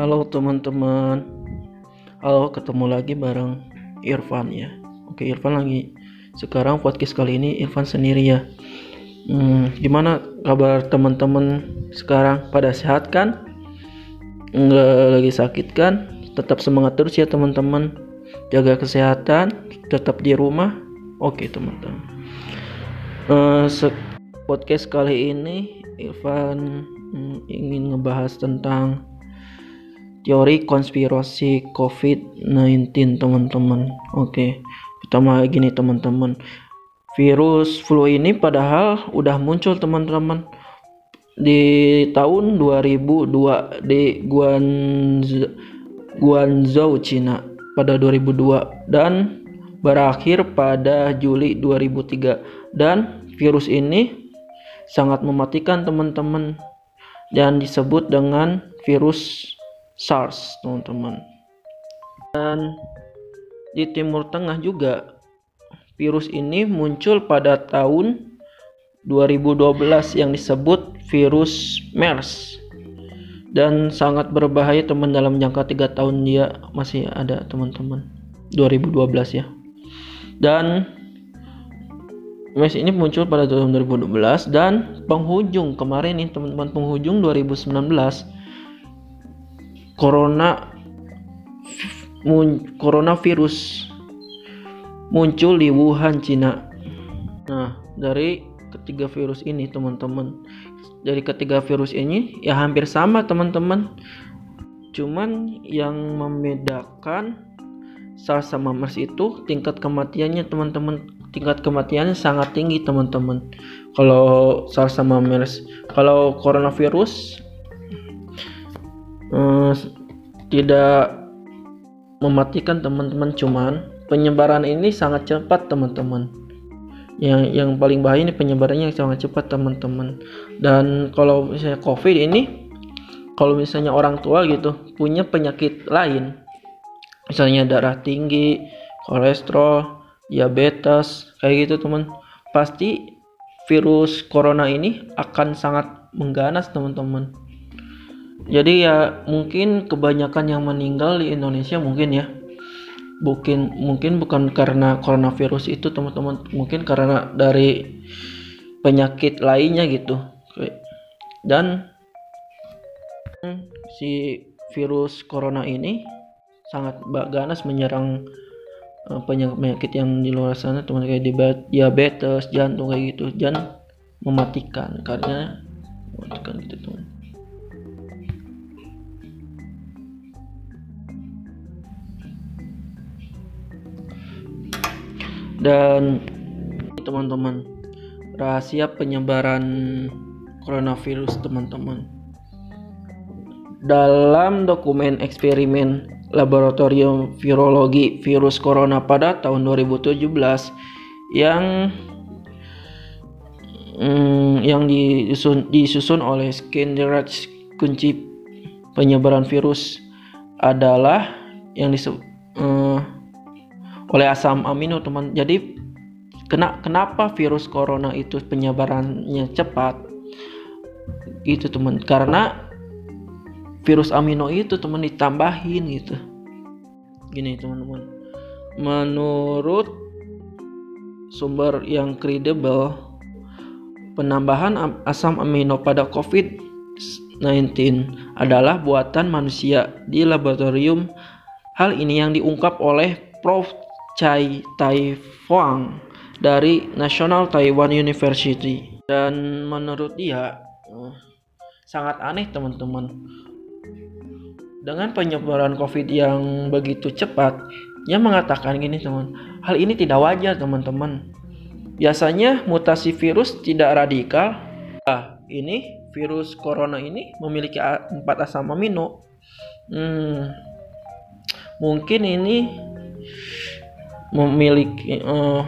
Halo teman-teman. Halo, ketemu lagi bareng Irfan ya. Oke, Irfan lagi. Sekarang podcast kali ini Irfan sendiri ya. Hmm, gimana kabar teman-teman sekarang? Pada sehat kan? Enggak lagi sakit kan? Tetap semangat terus ya teman-teman. Jaga kesehatan, tetap di rumah. Oke teman-teman. Uh, podcast kali ini Irfan hmm, ingin ngebahas tentang teori konspirasi COVID-19 teman-teman. Oke, pertama gini teman-teman. Virus flu ini padahal udah muncul teman-teman di tahun 2002 di Guangzhou, Guangzhou Cina pada 2002 dan berakhir pada Juli 2003 dan virus ini sangat mematikan teman-teman dan disebut dengan virus SARS teman-teman. Dan di Timur Tengah juga virus ini muncul pada tahun 2012 yang disebut virus MERS. Dan sangat berbahaya teman dalam jangka tiga tahun dia masih ada teman-teman. 2012 ya. Dan MERS ini muncul pada tahun 2012 dan penghujung kemarin nih teman-teman penghujung 2019 corona mun, coronavirus muncul di Wuhan, Cina. Nah, dari ketiga virus ini, teman-teman, dari ketiga virus ini ya hampir sama, teman-teman. Cuman yang membedakan SARS sama MERS itu tingkat kematiannya, teman-teman. Tingkat kematiannya sangat tinggi, teman-teman. Kalau SARS sama MERS, kalau coronavirus eh, tidak mematikan, teman-teman. Cuman penyebaran ini sangat cepat teman-teman yang yang paling bahaya ini penyebarannya sangat cepat teman-teman dan kalau misalnya covid ini kalau misalnya orang tua gitu punya penyakit lain misalnya darah tinggi kolesterol diabetes kayak gitu teman pasti virus corona ini akan sangat mengganas teman-teman jadi ya mungkin kebanyakan yang meninggal di Indonesia mungkin ya. Mungkin mungkin bukan karena coronavirus itu teman-teman. Mungkin karena dari penyakit lainnya gitu. Dan si virus corona ini sangat ganas menyerang uh, penyakit yang di luar sana teman kayak diabetes jantung kayak gitu. Dan mematikan karena mematikan gitu teman dan teman-teman rahasia penyebaran coronavirus teman-teman. Dalam dokumen eksperimen laboratorium virologi virus corona pada tahun 2017 yang hmm, yang disusun, disusun oleh Skinnerage kunci penyebaran virus adalah yang disebut oleh asam amino teman. Jadi kena kenapa virus corona itu penyebarannya cepat? Itu teman. Karena virus amino itu teman ditambahin gitu. Gini teman-teman. Menurut sumber yang kredibel penambahan asam amino pada COVID-19 adalah buatan manusia di laboratorium. Hal ini yang diungkap oleh Prof Chai Tai Fuang dari National Taiwan University. Dan menurut dia uh, sangat aneh teman-teman. Dengan penyebaran COVID yang begitu cepat dia mengatakan gini teman hal ini tidak wajar teman-teman. Biasanya mutasi virus tidak radikal. Ah ini virus corona ini memiliki empat asam amino. Hmm, mungkin ini memiliki uh,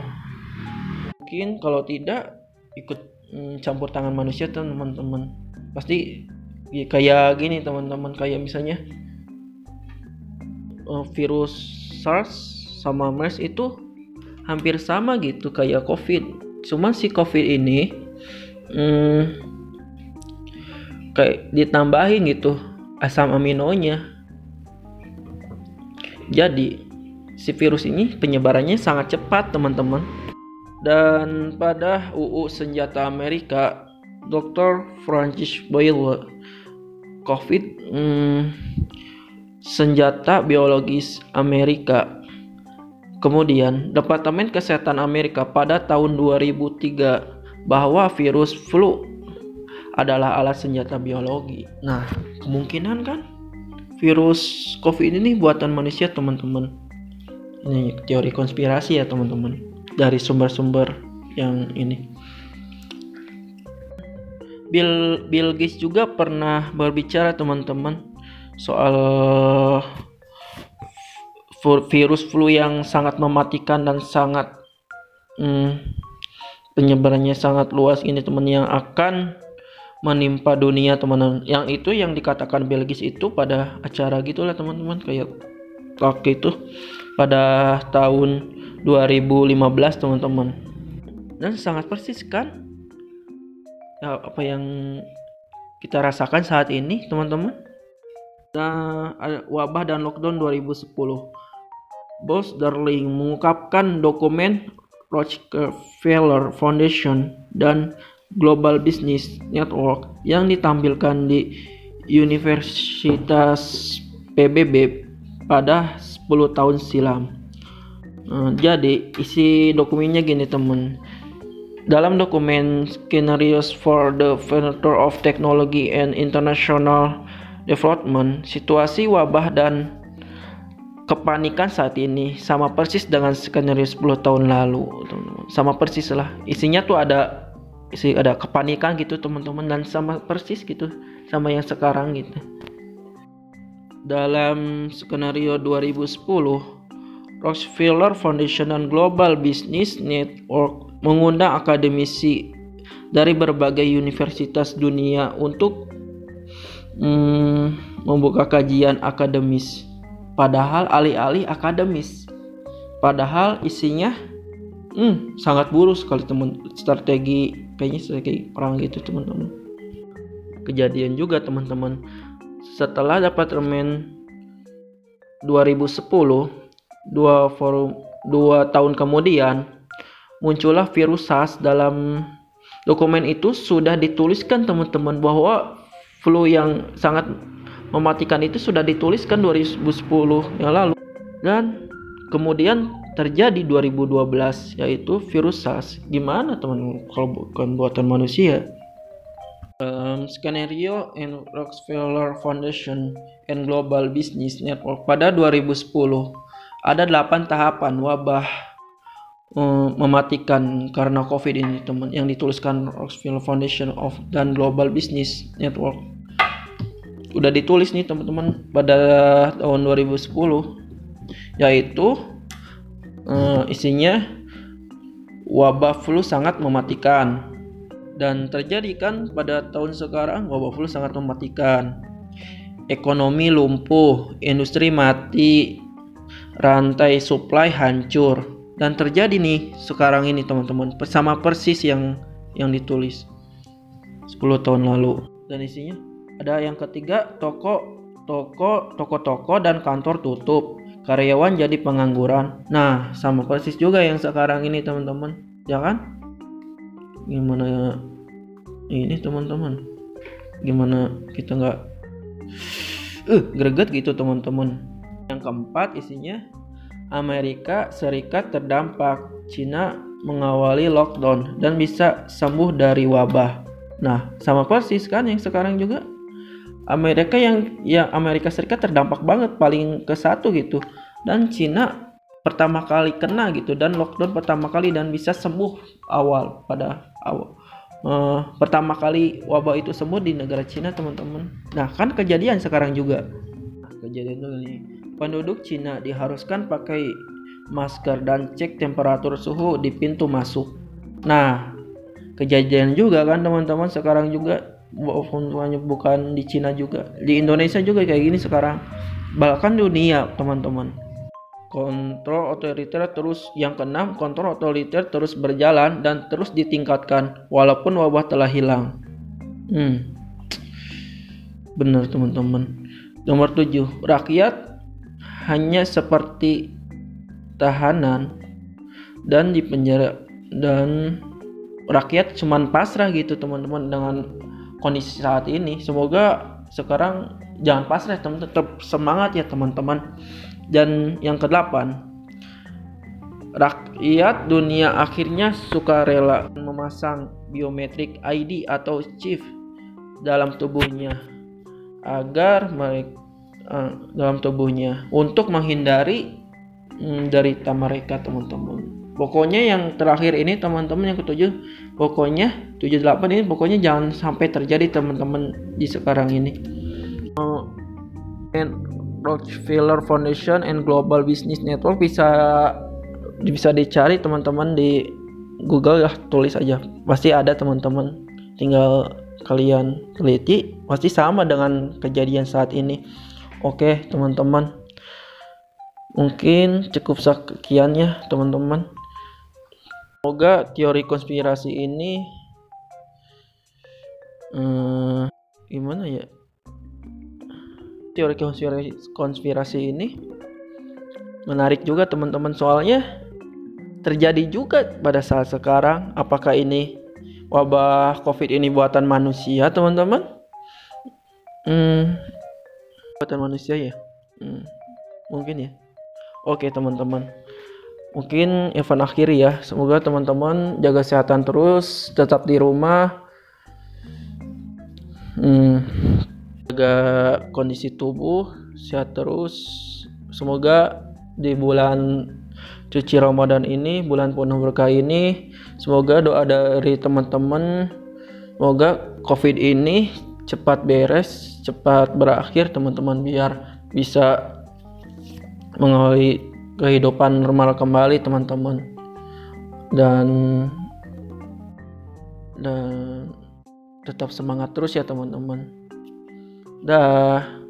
mungkin kalau tidak ikut um, campur tangan manusia teman-teman. Pasti ya, kayak gini teman-teman kayak misalnya uh, virus SARS sama MERS itu hampir sama gitu kayak COVID. Cuman si COVID ini um, kayak ditambahin gitu asam aminonya. Jadi, si virus ini penyebarannya sangat cepat, teman-teman. Dan pada UU Senjata Amerika, Dr. Francis Boyle, COVID hmm, senjata biologis Amerika. Kemudian, Departemen Kesehatan Amerika pada tahun 2003 bahwa virus flu adalah alat senjata biologi. Nah, kemungkinan kan virus COVID ini buatan manusia, teman-teman. Ini teori konspirasi ya, teman-teman. Dari sumber-sumber yang ini. Bill Bill Gates juga pernah berbicara, teman-teman, soal virus flu yang sangat mematikan dan sangat hmm, penyebarannya sangat luas ini teman yang akan menimpa dunia teman-teman yang itu yang dikatakan Belgis itu pada acara gitulah teman-teman kayak talk itu pada tahun 2015 teman-teman. Dan sangat persis kan? Ya, apa yang kita rasakan saat ini teman-teman? Nah wabah dan lockdown 2010 Bos Darling mengungkapkan dokumen Rockefeller Foundation dan Global Business Network yang ditampilkan di Universitas PBB pada 10 tahun silam. Nah, jadi isi dokumennya gini teman. Dalam dokumen Scenarios for the Future of Technology and International Development, situasi wabah dan kepanikan saat ini sama persis dengan skenario 10 tahun lalu sama persis lah isinya tuh ada isi ada kepanikan gitu teman-teman dan sama persis gitu sama yang sekarang gitu dalam skenario 2010 Rockefeller Foundation dan Global Business Network mengundang akademisi dari berbagai universitas dunia untuk hmm, membuka kajian akademis. Padahal alih-alih akademis. Padahal isinya hmm, sangat buruk sekali teman strategi kayaknya strategi perang gitu teman-teman kejadian juga teman-teman setelah dapat remen 2010 dua forum dua tahun kemudian muncullah virus SARS dalam dokumen itu sudah dituliskan teman-teman bahwa flu yang sangat mematikan itu sudah dituliskan 2010 yang lalu dan kemudian terjadi 2012 yaitu virus SARS. Gimana teman kalau bukan buatan manusia? Um, skenario and Rockefeller Foundation and Global Business Network pada 2010 ada 8 tahapan wabah um, mematikan karena COVID ini teman yang dituliskan Rockefeller Foundation of dan Global Business Network. Udah ditulis nih teman-teman pada tahun 2010 yaitu uh, isinya wabah flu sangat mematikan dan terjadi kan pada tahun sekarang wabah flu sangat mematikan ekonomi lumpuh industri mati rantai supply hancur dan terjadi nih sekarang ini teman-teman sama persis yang yang ditulis 10 tahun lalu dan isinya ada yang ketiga, toko toko toko-toko dan kantor tutup. Karyawan jadi pengangguran. Nah, sama persis juga yang sekarang ini teman-teman. Ya kan? Gimana ini teman-teman? Gimana kita nggak uh, greget gitu teman-teman. Yang keempat isinya Amerika Serikat terdampak, Cina mengawali lockdown dan bisa sembuh dari wabah. Nah, sama persis kan yang sekarang juga Amerika yang yang Amerika Serikat terdampak banget paling ke satu gitu dan Cina pertama kali kena gitu dan lockdown pertama kali dan bisa sembuh awal pada uh, pertama kali wabah itu sembuh di negara Cina teman-teman. Nah kan kejadian sekarang juga. Kejadian dulu nih. Penduduk Cina diharuskan pakai masker dan cek temperatur suhu di pintu masuk. Nah kejadian juga kan teman-teman sekarang juga. Bukan di Cina juga di Indonesia juga kayak gini sekarang. Bahkan dunia teman-teman kontrol otoriter terus yang keenam kontrol otoriter terus berjalan dan terus ditingkatkan walaupun wabah telah hilang. Hmm. Benar teman-teman. Nomor tujuh rakyat hanya seperti tahanan dan di penjara dan rakyat cuman pasrah gitu teman-teman dengan kondisi saat ini. Semoga sekarang jangan pasrah teman tetap semangat ya teman-teman dan yang kedelapan rakyat dunia akhirnya suka rela memasang biometrik ID atau chip dalam tubuhnya agar mereka uh, dalam tubuhnya untuk menghindari um, derita mereka teman-teman. Pokoknya yang terakhir ini teman-teman yang ketujuh pokoknya tujuh delapan ini pokoknya jangan sampai terjadi teman-teman di sekarang ini. Uh, Rockefeller Foundation and Global Business Network bisa bisa dicari teman-teman di Google ya tulis aja. Pasti ada teman-teman. Tinggal kalian teliti pasti sama dengan kejadian saat ini. Oke teman-teman. Mungkin cukup sekian ya teman-teman. Semoga teori konspirasi ini hmm, gimana ya? Teori konspirasi, konspirasi ini menarik juga teman-teman soalnya terjadi juga pada saat sekarang. Apakah ini wabah COVID ini buatan manusia, teman-teman? Hmm, buatan manusia ya? Hmm, mungkin ya. Oke, teman-teman mungkin event akhir ya semoga teman-teman jaga kesehatan terus tetap di rumah hmm, jaga kondisi tubuh sehat terus. Semoga di bulan cuci Ramadan ini bulan penuh berkah ini semoga doa dari teman-teman semoga covid ini cepat beres cepat berakhir teman-teman biar bisa mengawali kehidupan normal kembali teman-teman. Dan dan tetap semangat terus ya teman-teman dah